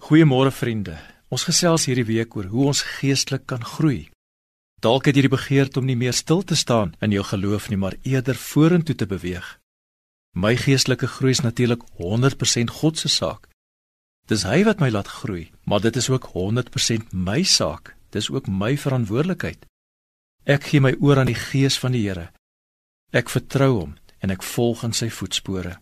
Goeiemôre vriende. Ons gesels hierdie week oor hoe ons geestelik kan groei. Dalk het jy die begeerte om nie meer stil te staan in jou geloof nie, maar eerder vorentoe te beweeg. My geestelike groei is natuurlik 100% God se saak. Dis hy wat my laat groei, maar dit is ook 100% my saak. Dis ook my verantwoordelikheid. Ek gee my oor aan die gees van die Here. Ek vertrou hom en ek volg in sy voetspore.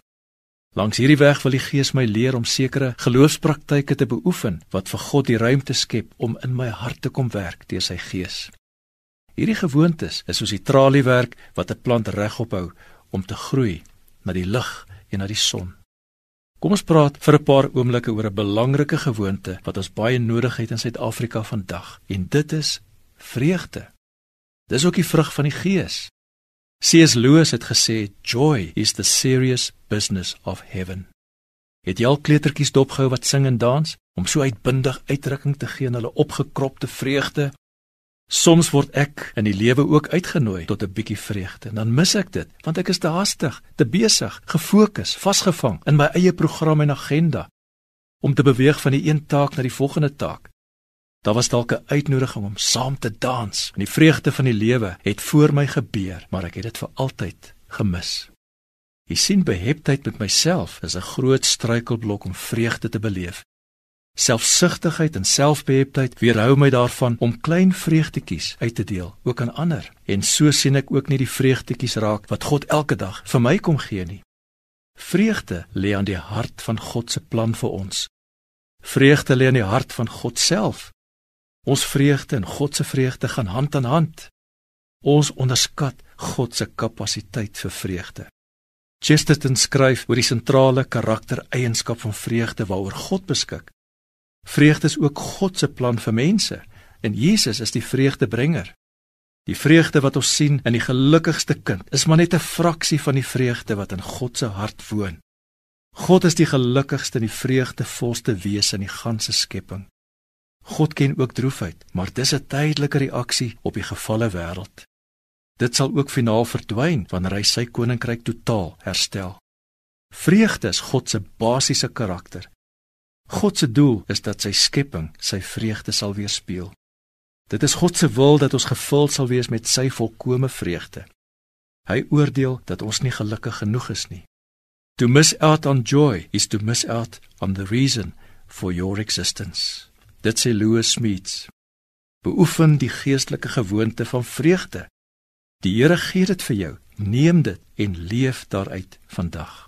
Langs hierdie weg wil die Gees my leer om sekere geloofspraktyke te beoefen wat vir God die ruimte skep om in my hart te kom werk deur sy Gees. Hierdie gewoontes is soos die traliewerk wat 'n plant regop hou om te groei na die lig en na die son. Kom ons praat vir 'n paar oomblikke oor 'n belangrike gewoonte wat ons baie nodig het in Suid-Afrika vandag en dit is vreugde. Dis ook die vrug van die Gees. C.S. Lewis het gesê joy is the serious business of heaven. Het jy al kleutertjies dopgehou wat sing en dans om so uitbundig uitdrukking te gee aan hulle opgekropte vreugde? Soms word ek in die lewe ook uitgenooi tot 'n bietjie vreugde. Dan mis ek dit want ek is te haastig, te besig, gefokus, vasgevang in my eie program en agenda om te beweeg van die een taak na die volgende taak. Daar was dalk 'n uitnodiging om saam te dans. En die vreugde van die lewe het voor my gebeur, maar ek het dit vir altyd gemis. Jy sien beheptheid met myself is 'n groot struikelblok om vreugde te beleef. Selfsugtigheid en selfbeheptheid weerhou my daarvan om klein vreugdetjies uit te deel, ook aan ander. En so sien ek ook nie die vreugdetjies raak wat God elke dag vir my kom gee nie. Vreugde lê aan die hart van God se plan vir ons. Vreugde lê aan die hart van God self. Ons vreugde en God se vreugde gaan hand aan hand. Ons onderskat God se kapasiteit vir vreugde. Chesterton skryf oor die sentrale karaktereienskap van vreugde waaroor God beskik. Vreugde is ook God se plan vir mense en Jesus is die vreugdebrenger. Die vreugde wat ons sien in die gelukkigste kind is maar net 'n fraksie van die vreugde wat in God se hart woon. God is die gelukkigste en die vreugdevolste wese in die ganse skepping. God ken ook droefheid, maar dis 'n tydelike reaksie op die gefalle wêreld. Dit sal ook finaal verdwyn wanneer hy sy koninkryk totaal herstel. Vreugde is God se basiese karakter. God se doel is dat sy skepping sy vreugde sal weerspieël. Dit is God se wil dat ons gevul sal wees met sy volkomme vreugde. Hy oordeel dat ons nie gelukkig genoeg is nie. To miss out on joy is to miss out on the reason for your existence. Dit sê Louis Smeets. Beoefen die geestelike gewoonte van vreugde. Die Here gee dit vir jou. Neem dit en leef daaruit vandag.